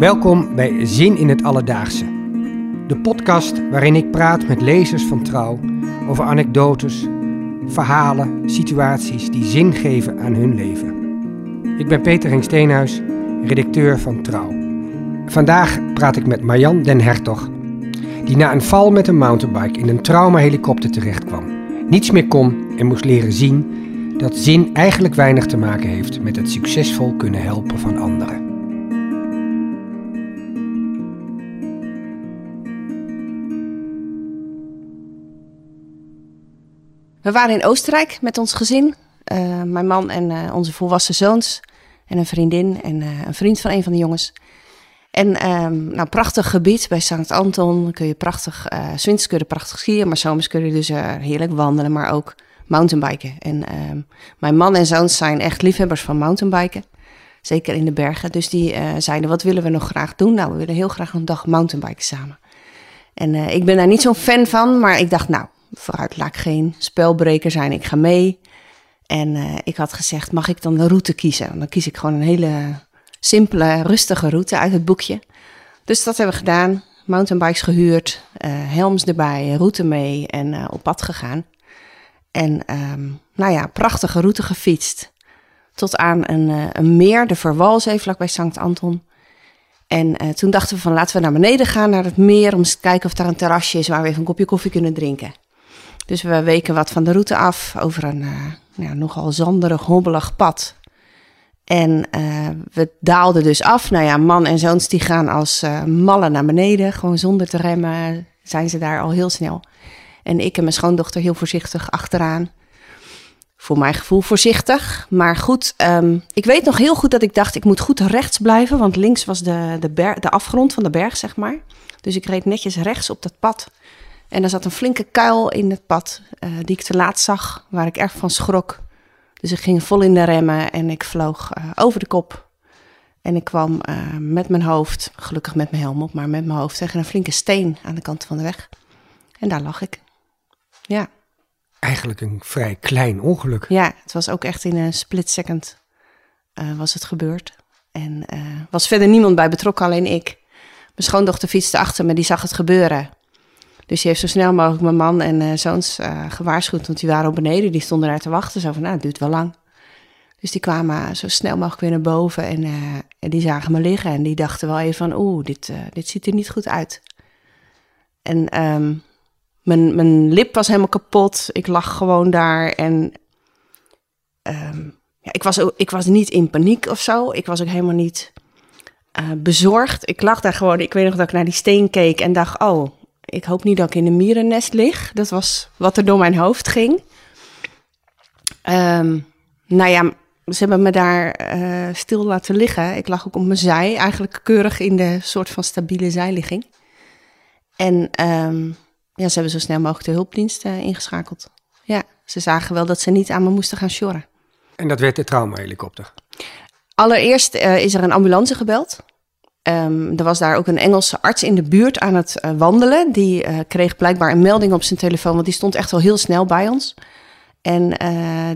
Welkom bij Zin in het Alledaagse. De podcast waarin ik praat met lezers van Trouw over anekdotes, verhalen, situaties die zin geven aan hun leven. Ik ben Peter Henk Steenhuis, redacteur van Trouw. Vandaag praat ik met Marjan den Hertog, die na een val met een mountainbike in een traumahelikopter terechtkwam. Niets meer kon en moest leren zien dat zin eigenlijk weinig te maken heeft met het succesvol kunnen helpen van anderen. We waren in Oostenrijk met ons gezin. Uh, mijn man en uh, onze volwassen zoons. En een vriendin en uh, een vriend van een van de jongens. En um, nou, prachtig gebied bij Sankt Anton. Kun je prachtig, uh, winters kun je prachtig skiën. Maar zomers kun je dus heerlijk wandelen, maar ook mountainbiken. En um, mijn man en zoons zijn echt liefhebbers van mountainbiken. Zeker in de bergen. Dus die zeiden, wat willen we nog graag doen? Nou, we willen heel graag een dag mountainbiken samen. En ik ben daar niet zo'n fan van, maar ik dacht, nou, vooruit laat geen spelbreker zijn, ik ga mee. En uh, ik had gezegd, mag ik dan de route kiezen? Dan kies ik gewoon een hele simpele, rustige route uit het boekje. Dus dat hebben we gedaan. Mountainbikes gehuurd, uh, helms erbij, route mee en uh, op pad gegaan. En um, nou ja, prachtige route gefietst. Tot aan een, een meer, de Verwalzee, vlakbij Sankt Anton. En toen dachten we van laten we naar beneden gaan, naar het meer, om eens te kijken of daar een terrasje is waar we even een kopje koffie kunnen drinken. Dus we weken wat van de route af over een uh, ja, nogal zanderig, hobbelig pad. En uh, we daalden dus af. Nou ja, man en zoons die gaan als uh, mallen naar beneden. Gewoon zonder te remmen zijn ze daar al heel snel. En ik en mijn schoondochter heel voorzichtig achteraan. Voor mijn gevoel voorzichtig. Maar goed, um, ik weet nog heel goed dat ik dacht... ik moet goed rechts blijven. Want links was de, de, de afgrond van de berg, zeg maar. Dus ik reed netjes rechts op dat pad... En er zat een flinke kuil in het pad, uh, die ik te laat zag, waar ik erg van schrok. Dus ik ging vol in de remmen en ik vloog uh, over de kop. En ik kwam uh, met mijn hoofd, gelukkig met mijn helm op, maar met mijn hoofd tegen een flinke steen aan de kant van de weg. En daar lag ik. Ja. Eigenlijk een vrij klein ongeluk. Ja, het was ook echt in een split second was het gebeurd. En was verder niemand bij betrokken, alleen ik. Mijn schoondochter fietste achter me, die zag het gebeuren. Dus die heeft zo snel mogelijk mijn man en uh, zoons uh, gewaarschuwd, want die waren op beneden, die stonden daar te wachten. Zo van, nou, het duurt wel lang. Dus die kwamen zo snel mogelijk weer naar boven en, uh, en die zagen me liggen. En die dachten wel even van, oeh, dit, dit ziet er niet goed uit. En um, mijn, mijn lip was helemaal kapot. Ik lag gewoon daar en um, ja, ik, was ook, ik was niet in paniek of zo. Ik was ook helemaal niet bezorgd. Ik lag daar gewoon, ik weet nog dat ik naar die steen keek en dacht, oh ik hoop niet dat ik in een mierennest lig. Dat was wat er door mijn hoofd ging. Um, nou ja, ze hebben me daar uh, stil laten liggen. Ik lag ook op mijn zij, eigenlijk keurig in de soort van stabiele zijligging. En um, ja, ze hebben zo snel mogelijk de hulpdienst uh, ingeschakeld. Ja, ze zagen wel dat ze niet aan me moesten gaan sjorren. En dat werd de traumahelikopter? Allereerst uh, is er een ambulance gebeld. Um, er was daar ook een Engelse arts in de buurt aan het uh, wandelen. Die uh, kreeg blijkbaar een melding op zijn telefoon, want die stond echt wel heel snel bij ons. En uh,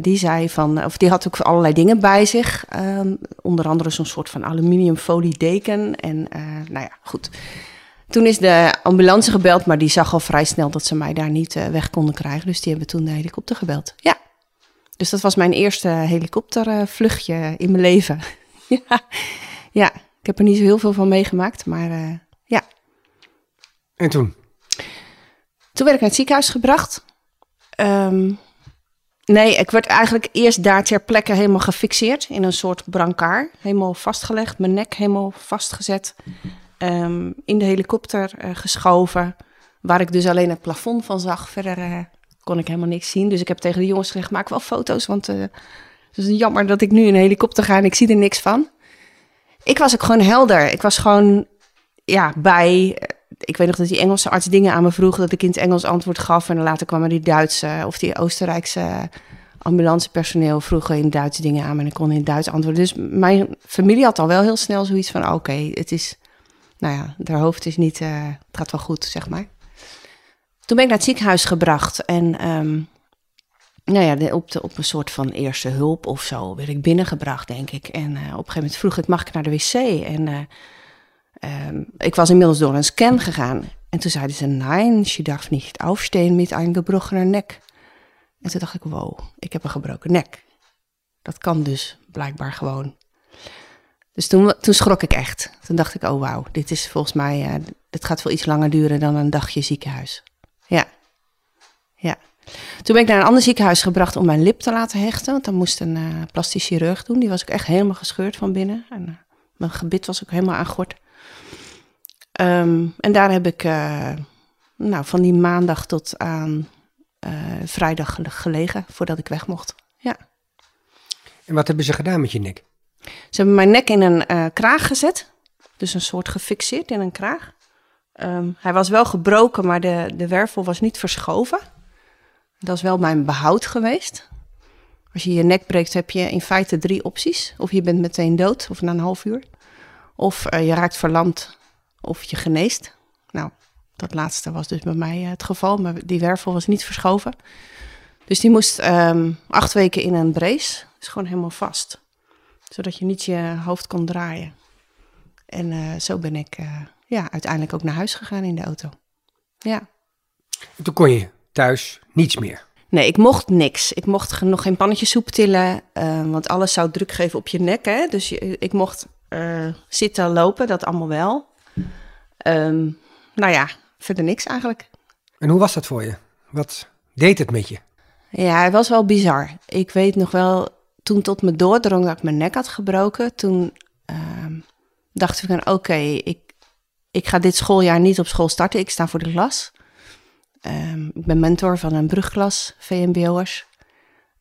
die zei van, of die had ook allerlei dingen bij zich. Um, onder andere zo'n soort van aluminiumfolie deken. En nou ja, goed. Toen is de ambulance gebeld, maar die zag al vrij snel dat ze mij daar niet weg konden krijgen. Dus die hebben toen de helikopter gebeld. Ja. Dus dat was mijn eerste helikoptervluchtje in mijn leven. ja. ja. Ik heb er niet zo heel veel van meegemaakt, maar uh, ja. En toen? Toen werd ik naar het ziekenhuis gebracht. Um, nee, ik werd eigenlijk eerst daar ter plekke helemaal gefixeerd in een soort brancard. Helemaal vastgelegd, mijn nek helemaal vastgezet. Um, in de helikopter uh, geschoven, waar ik dus alleen het plafond van zag. Verder uh, kon ik helemaal niks zien. Dus ik heb tegen de jongens gezegd, maak wel foto's, want het is jammer dat ik nu in een helikopter ga en ik zie er niks van. Ik was ook gewoon helder. Ik was gewoon ja, bij. Ik weet nog dat die Engelse arts dingen aan me vroeg, dat ik in het Engels antwoord gaf. En dan later kwamen die Duitse of die Oostenrijkse ambulancepersoneel vroegen in Duits dingen aan me en ik kon in Duits antwoorden. Dus mijn familie had al wel heel snel zoiets van: oké, het is, nou ja, haar hoofd is niet, uh, het gaat wel goed, zeg maar. Toen ben ik naar het ziekenhuis gebracht en um, nou ja, op, de, op een soort van eerste hulp of zo werd ik binnengebracht, denk ik. En uh, op een gegeven moment vroeg ik, mag ik naar de wc? En uh, um, ik was inmiddels door een scan gegaan. En toen zeiden ze, nein, je darf niet aufstehen met een gebrochene nek. En toen dacht ik, wow, ik heb een gebroken nek. Dat kan dus blijkbaar gewoon. Dus toen, toen schrok ik echt. Toen dacht ik, oh wauw, dit is volgens mij, uh, gaat wel iets langer duren dan een dagje ziekenhuis. Ja, ja. Toen ben ik naar een ander ziekenhuis gebracht om mijn lip te laten hechten. Want dan moest een uh, plastisch chirurg doen. Die was ook echt helemaal gescheurd van binnen. En uh, mijn gebit was ook helemaal aangort. Um, en daar heb ik uh, nou, van die maandag tot aan vrijdag gelegen voordat ik weg mocht. Ja. En wat hebben ze gedaan met je nek? Ze hebben mijn nek in een kraag gezet. Dus een soort gefixeerd in een kraag. Um, hij was wel gebroken, maar de, de wervel was niet verschoven. Dat is wel mijn behoud geweest. Als je je nek breekt, heb je in feite drie opties. Of je bent meteen dood, of na een half uur. Of uh, je raakt verlamd, of je geneest. Nou, dat laatste was dus bij mij uh, het geval, maar die wervel was niet verschoven. Dus die moest um, acht weken in een brace. is gewoon helemaal vast. Zodat je niet je hoofd kon draaien. En uh, zo ben ik ja, uiteindelijk ook naar huis gegaan in de auto. Ja. En toen kon je thuis niets meer? Nee, ik mocht niks. Ik mocht nog geen pannetje soep tillen, uh, want alles zou druk geven op je nek. Hè? Dus je, ik mocht uh, zitten, lopen, dat allemaal wel. Um, nou ja, verder niks eigenlijk. En hoe was dat voor je? Wat deed het met je? Ja, het was wel bizar. Ik weet nog wel, toen tot me doordrong dat ik mijn nek had gebroken, toen uh, dacht ik van oké, okay, ik, ik ga dit schooljaar niet op school starten. Ik sta voor de klas. Um, ik ben mentor van een brugklas, VMBO'ers.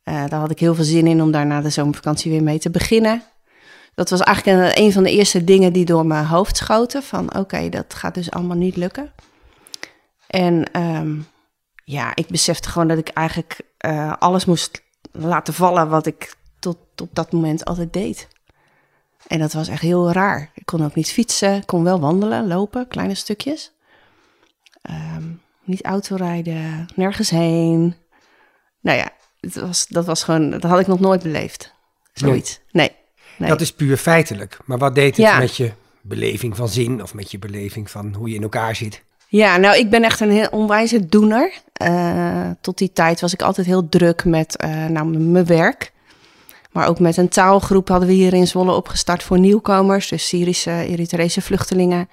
Uh, daar had ik heel veel zin in om daar na de zomervakantie weer mee te beginnen. Dat was eigenlijk een, van de eerste dingen die door mijn hoofd schoten. Van oké, dat gaat dus allemaal niet lukken. En um, ja, ik besefte gewoon dat ik eigenlijk uh, alles moest laten vallen wat ik tot op dat moment altijd deed. En dat was echt heel raar. Ik kon ook niet fietsen, kon wel wandelen, lopen, kleine stukjes. Um, niet autorijden, nergens heen. Nou ja, het was, dat was gewoon, dat had ik nog nooit beleefd. Zoiets. Nee. nee. Dat is puur feitelijk. Maar wat deed het ja. met je beleving van zin of met je beleving van hoe je in elkaar zit? Ja, nou, ik ben echt een heel onwijze doener. Uh, tot die tijd was ik altijd heel druk met uh, nou, mijn werk. Maar ook met een taalgroep hadden we hier in Zwolle opgestart voor nieuwkomers. Dus Syrische, Eritrese vluchtelingen.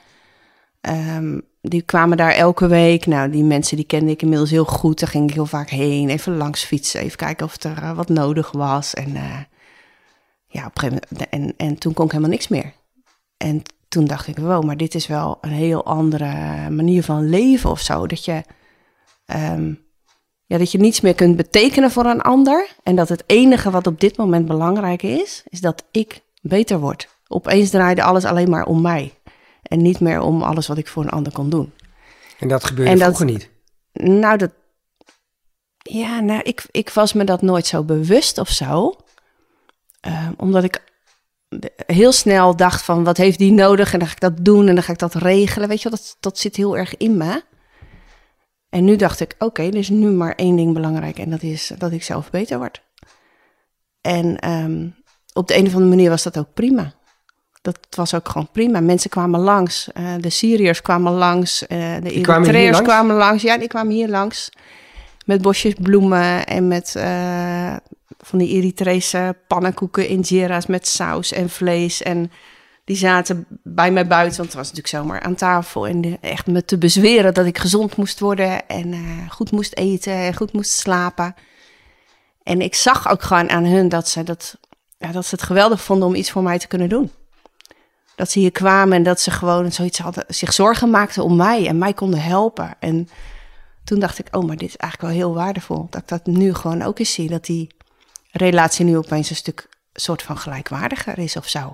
Um, die kwamen daar elke week. Nou, die mensen die kende ik inmiddels heel goed. Daar ging ik heel vaak heen. Even langs fietsen. Even kijken of er uh, wat nodig was. En uh, ja, op moment. En, en toen kon ik helemaal niks meer. En toen dacht ik, wow, maar dit is wel een heel andere manier van leven of zo. Dat je, um, ja, dat je niets meer kunt betekenen voor een ander. En dat het enige wat op dit moment belangrijk is, is dat ik beter word. Opeens draaide alles alleen maar om mij. En niet meer om alles wat ik voor een ander kon doen. En dat gebeurde en dat, vroeger niet? Nou, dat... Ja, nou, ik, ik was me dat nooit zo bewust of zo. Uh, omdat ik heel snel dacht van, wat heeft die nodig? En dan ga ik dat doen en dan ga ik dat regelen. Weet je wel, dat, dat zit heel erg in me. En nu dacht ik, oké, okay, er is nu maar één ding belangrijk. En dat is dat ik zelf beter word. En um, op de een of andere manier was dat ook prima dat was ook gewoon prima. Mensen kwamen langs. Uh, de Syriërs kwamen langs. Uh, de Eritreërs kwamen langs. Ja, die kwamen hier langs. Met bosjes bloemen en met uh, van die Eritrese pannenkoeken, injera's met saus en vlees. En die zaten bij mij buiten, want het was natuurlijk zomaar aan tafel. En echt me te bezweren dat ik gezond moest worden en goed moest eten en goed moest slapen. En ik zag ook gewoon aan hun dat ze, dat, ja, dat ze het geweldig vonden om iets voor mij te kunnen doen dat ze hier kwamen en dat ze gewoon zoiets hadden, zich zorgen maakten om mij en mij konden helpen. En toen dacht ik, oh, maar dit is eigenlijk wel heel waardevol. Dat ik dat nu gewoon ook eens zie, dat die relatie nu opeens een stuk soort van gelijkwaardiger is of zo.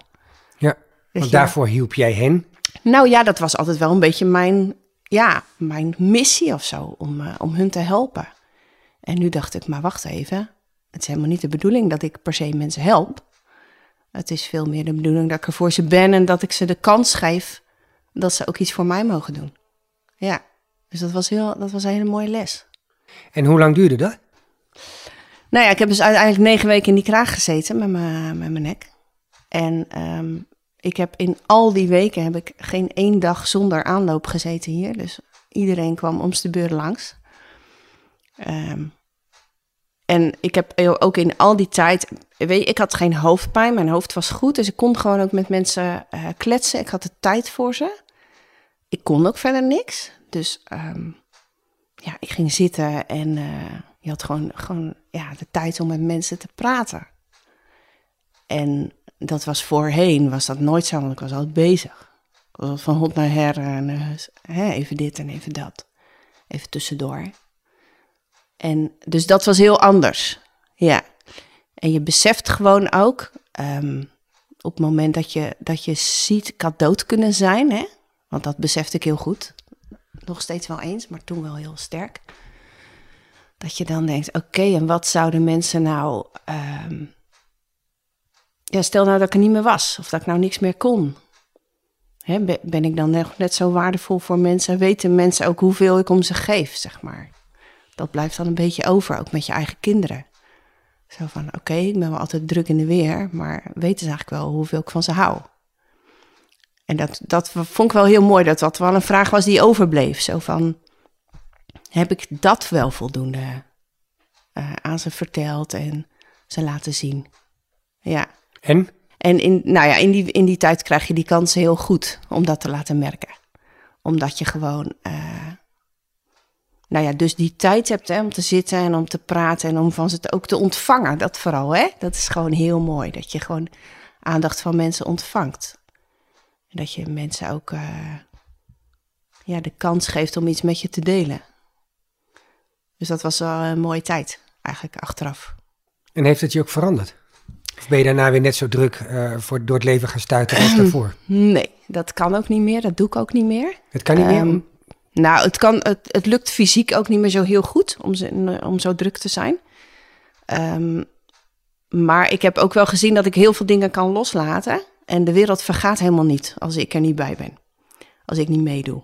Ja. Want je- daarvoor hielp jij hen. Nou ja, dat was altijd wel een beetje mijn, ja, mijn missie of zo, om, eh, om hun te helpen. En nu dacht ik, maar wacht even. Het is helemaal niet de bedoeling dat ik per se mensen help. Het is veel meer de bedoeling dat ik er voor ze ben en dat ik ze de kans geef dat ze ook iets voor mij mogen doen. Ja, dus dat was, heel, dat was een hele mooie les. En hoe lang duurde dat? Nou ja, ik heb dus uiteindelijk negen weken in die kraag gezeten met mijn, met mijn nek. En ehm, ik heb in al die weken heb ik geen één dag zonder aanloop gezeten hier. Dus iedereen kwam om de beurt langs. Ehm, en ik heb ook in al die tijd, weet je, ik had geen hoofdpijn, mijn hoofd was goed. Dus ik kon gewoon ook met mensen eh, kletsen. Ik had de tijd voor ze. Ik kon ook verder niks. Dus ehm, ja, ik ging zitten en eh, je had gewoon, gewoon ja, de tijd om met mensen te praten. En dat was voorheen, was dat nooit zo, want ik was altijd bezig. Van hot naar her en eh, even dit en even dat. Even tussendoor. En dus dat was heel anders. Ja. En je beseft gewoon ook, ehm, op het moment dat je, dat je ziet, ik had dood kunnen zijn, hè? want dat besefte ik heel goed. Nog steeds wel eens, maar toen wel heel sterk. Dat je dan denkt, oké, en wat zouden mensen nou... ehm, ja, stel nou dat ik er niet meer was, of dat ik nou niks meer kon. Hè, be- ben ik dan net, net zo waardevol voor mensen? Weten mensen ook hoeveel ik om ze geef, zeg maar? Dat blijft dan een beetje over, ook met je eigen kinderen. Zo van, oké, ik ben wel altijd druk in de weer, maar weten ze eigenlijk wel hoeveel ik van ze hou? En dat, dat vond ik wel heel mooi, dat dat wel een vraag was die overbleef. Zo van, heb ik dat wel voldoende eh, aan ze verteld en ze laten zien? Ja. En? En in, nou ja, in, die, in die tijd krijg je die kansen heel goed om dat te laten merken. Omdat je gewoon, eh, nou ja, dus die tijd hebt hè, om te zitten en om te praten en om van ze ook te ontvangen. Dat vooral, hè. Dat is gewoon heel mooi, dat je gewoon aandacht van mensen ontvangt. En dat je mensen ook eh, ja, de kans geeft om iets met je te delen. Dus dat was wel een mooie tijd, eigenlijk achteraf. En heeft het je ook veranderd? Of ben je daarna weer net zo druk eh, voor, door het leven gaan stuiten als daarvoor? Nee, dat kan ook niet meer, dat doe ik ook niet meer. Het kan niet Ehm, meer. Nou, het, kan, het, het lukt fysiek ook niet meer zo heel goed om, om zo druk te zijn. Ehm, maar ik heb ook wel gezien dat ik heel veel dingen kan loslaten. En de wereld vergaat helemaal niet als ik er niet bij ben. Als ik niet meedoe.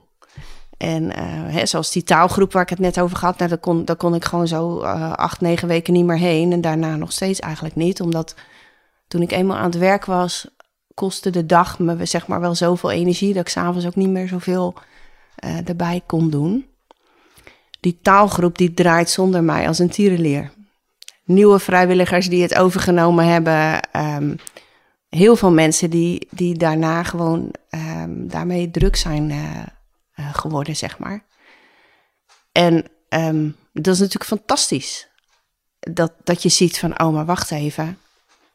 En eh, hè, zoals die taalgroep waar ik het net over had, nou, daar, kon, daar kon ik gewoon zo eh, acht, negen weken niet meer heen. En daarna nog steeds eigenlijk niet. Omdat toen ik eenmaal aan het werk was, kostte de dag me zeg maar wel zoveel energie dat ik s'avonds ook niet meer zoveel eh, erbij kon doen. Die taalgroep die draait zonder mij als een tierenleer. Nieuwe vrijwilligers die het overgenomen hebben. ehm, heel veel mensen die, die daarna gewoon ehm, daarmee druk zijn eh, eh, geworden, zeg maar. En ehm, dat is natuurlijk fantastisch. Dat, dat je ziet van, oh, maar wacht even.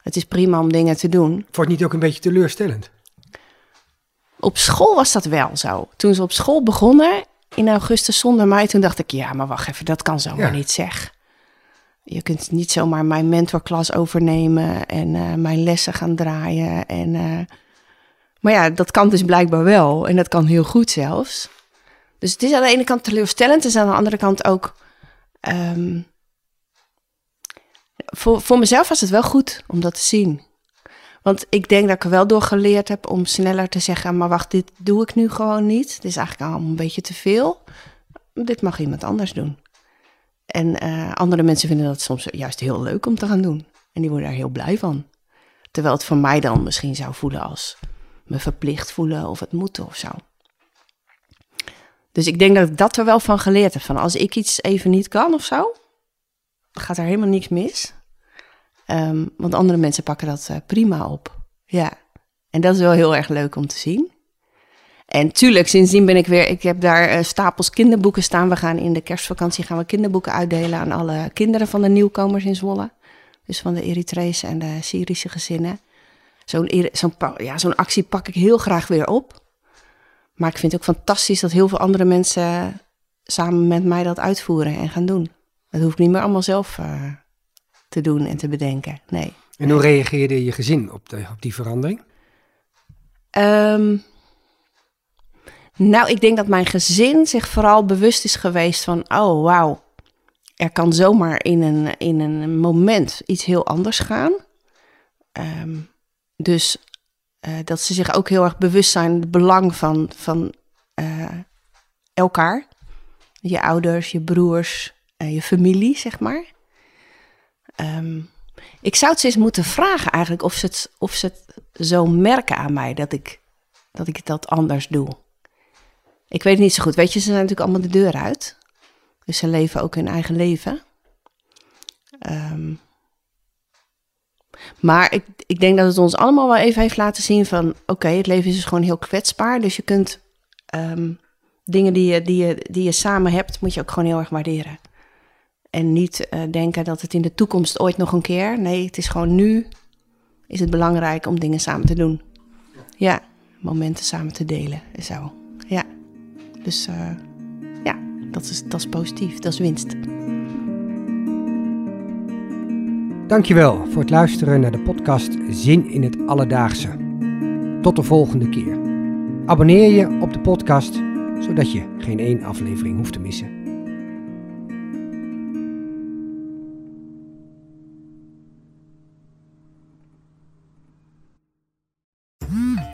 Het is prima om dingen te doen. Wordt niet ook een beetje teleurstellend? Op school was dat wel zo. Toen ze op school begonnen in augustus zonder mij, toen dacht ik, ja, maar wacht even, dat kan zomaar Ja. niet zeg. Je kunt niet zomaar mijn mentorklas overnemen en eh, mijn lessen gaan draaien. En, eh, maar ja, dat kan dus blijkbaar wel. En dat kan heel goed zelfs. Dus het is aan de ene kant teleurstellend. Is aan de andere kant ook... ehm, voor, voor mezelf was het wel goed om dat te zien. Want ik denk dat ik er wel door geleerd heb om sneller te zeggen: maar wacht, dit doe ik nu gewoon niet. Dit is eigenlijk allemaal een beetje te veel. Dit mag iemand anders doen. En eh, andere mensen vinden dat soms juist heel leuk om te gaan doen. En die worden daar heel blij van. Terwijl het voor mij dan misschien zou voelen als me verplicht voelen of het moeten of zo. Dus ik denk dat ik dat er wel van geleerd heb. Van als ik iets even niet kan of zo, gaat er helemaal niks mis. Ehm, want andere mensen pakken dat eh, prima op. Ja. En dat is wel heel erg leuk om te zien. En tuurlijk, sindsdien ben ik weer... Ik heb daar eh, stapels kinderboeken staan. We gaan in de kerstvakantie gaan we kinderboeken uitdelen aan alle kinderen van de nieuwkomers in Zwolle. Dus van de Eritrese en de Syrische gezinnen. Zo'n ja, actie pak ik heel graag weer op. Maar ik vind het ook fantastisch dat heel veel andere mensen samen met mij dat uitvoeren en gaan doen. Dat hoef ik niet meer allemaal zelf eh, te doen en te bedenken. Nee. En hoe reageerde je gezin op, de, op die verandering? Ehm, nou, ik denk dat mijn gezin zich vooral bewust is geweest van... oh, wauw, er kan zomaar in een, in een moment iets heel anders gaan. Ehm, dus uh, dat ze zich ook heel erg bewust zijn het belang van, van uh, elkaar. Je ouders, je broers, uh, je familie, zeg maar. Um, ik zou het ze eens moeten vragen eigenlijk of ze het, of ze het zo merken aan mij dat ik, dat ik dat anders doe. Ik weet het niet zo goed. Weet je, ze zijn natuurlijk allemaal de deur uit. Dus ze leven ook hun eigen leven. Um, maar ik, ik denk dat het ons allemaal wel even heeft laten zien van... oké, het leven is dus gewoon heel kwetsbaar. Dus je kunt um, dingen die je, die, je, die je samen hebt, moet je ook gewoon heel erg waarderen. En niet uh, denken dat het in de toekomst ooit nog een keer... Nee, het is gewoon nu is het belangrijk om dingen samen te doen. Ja, momenten samen te delen en zo. Ja, dus uh, ja, dat is, dat is positief, dat is winst. Dankjewel voor het luisteren naar de podcast Zin in het Alledaagse. Tot de volgende keer. Abonneer je op de podcast, zodat je geen één aflevering hoeft te missen.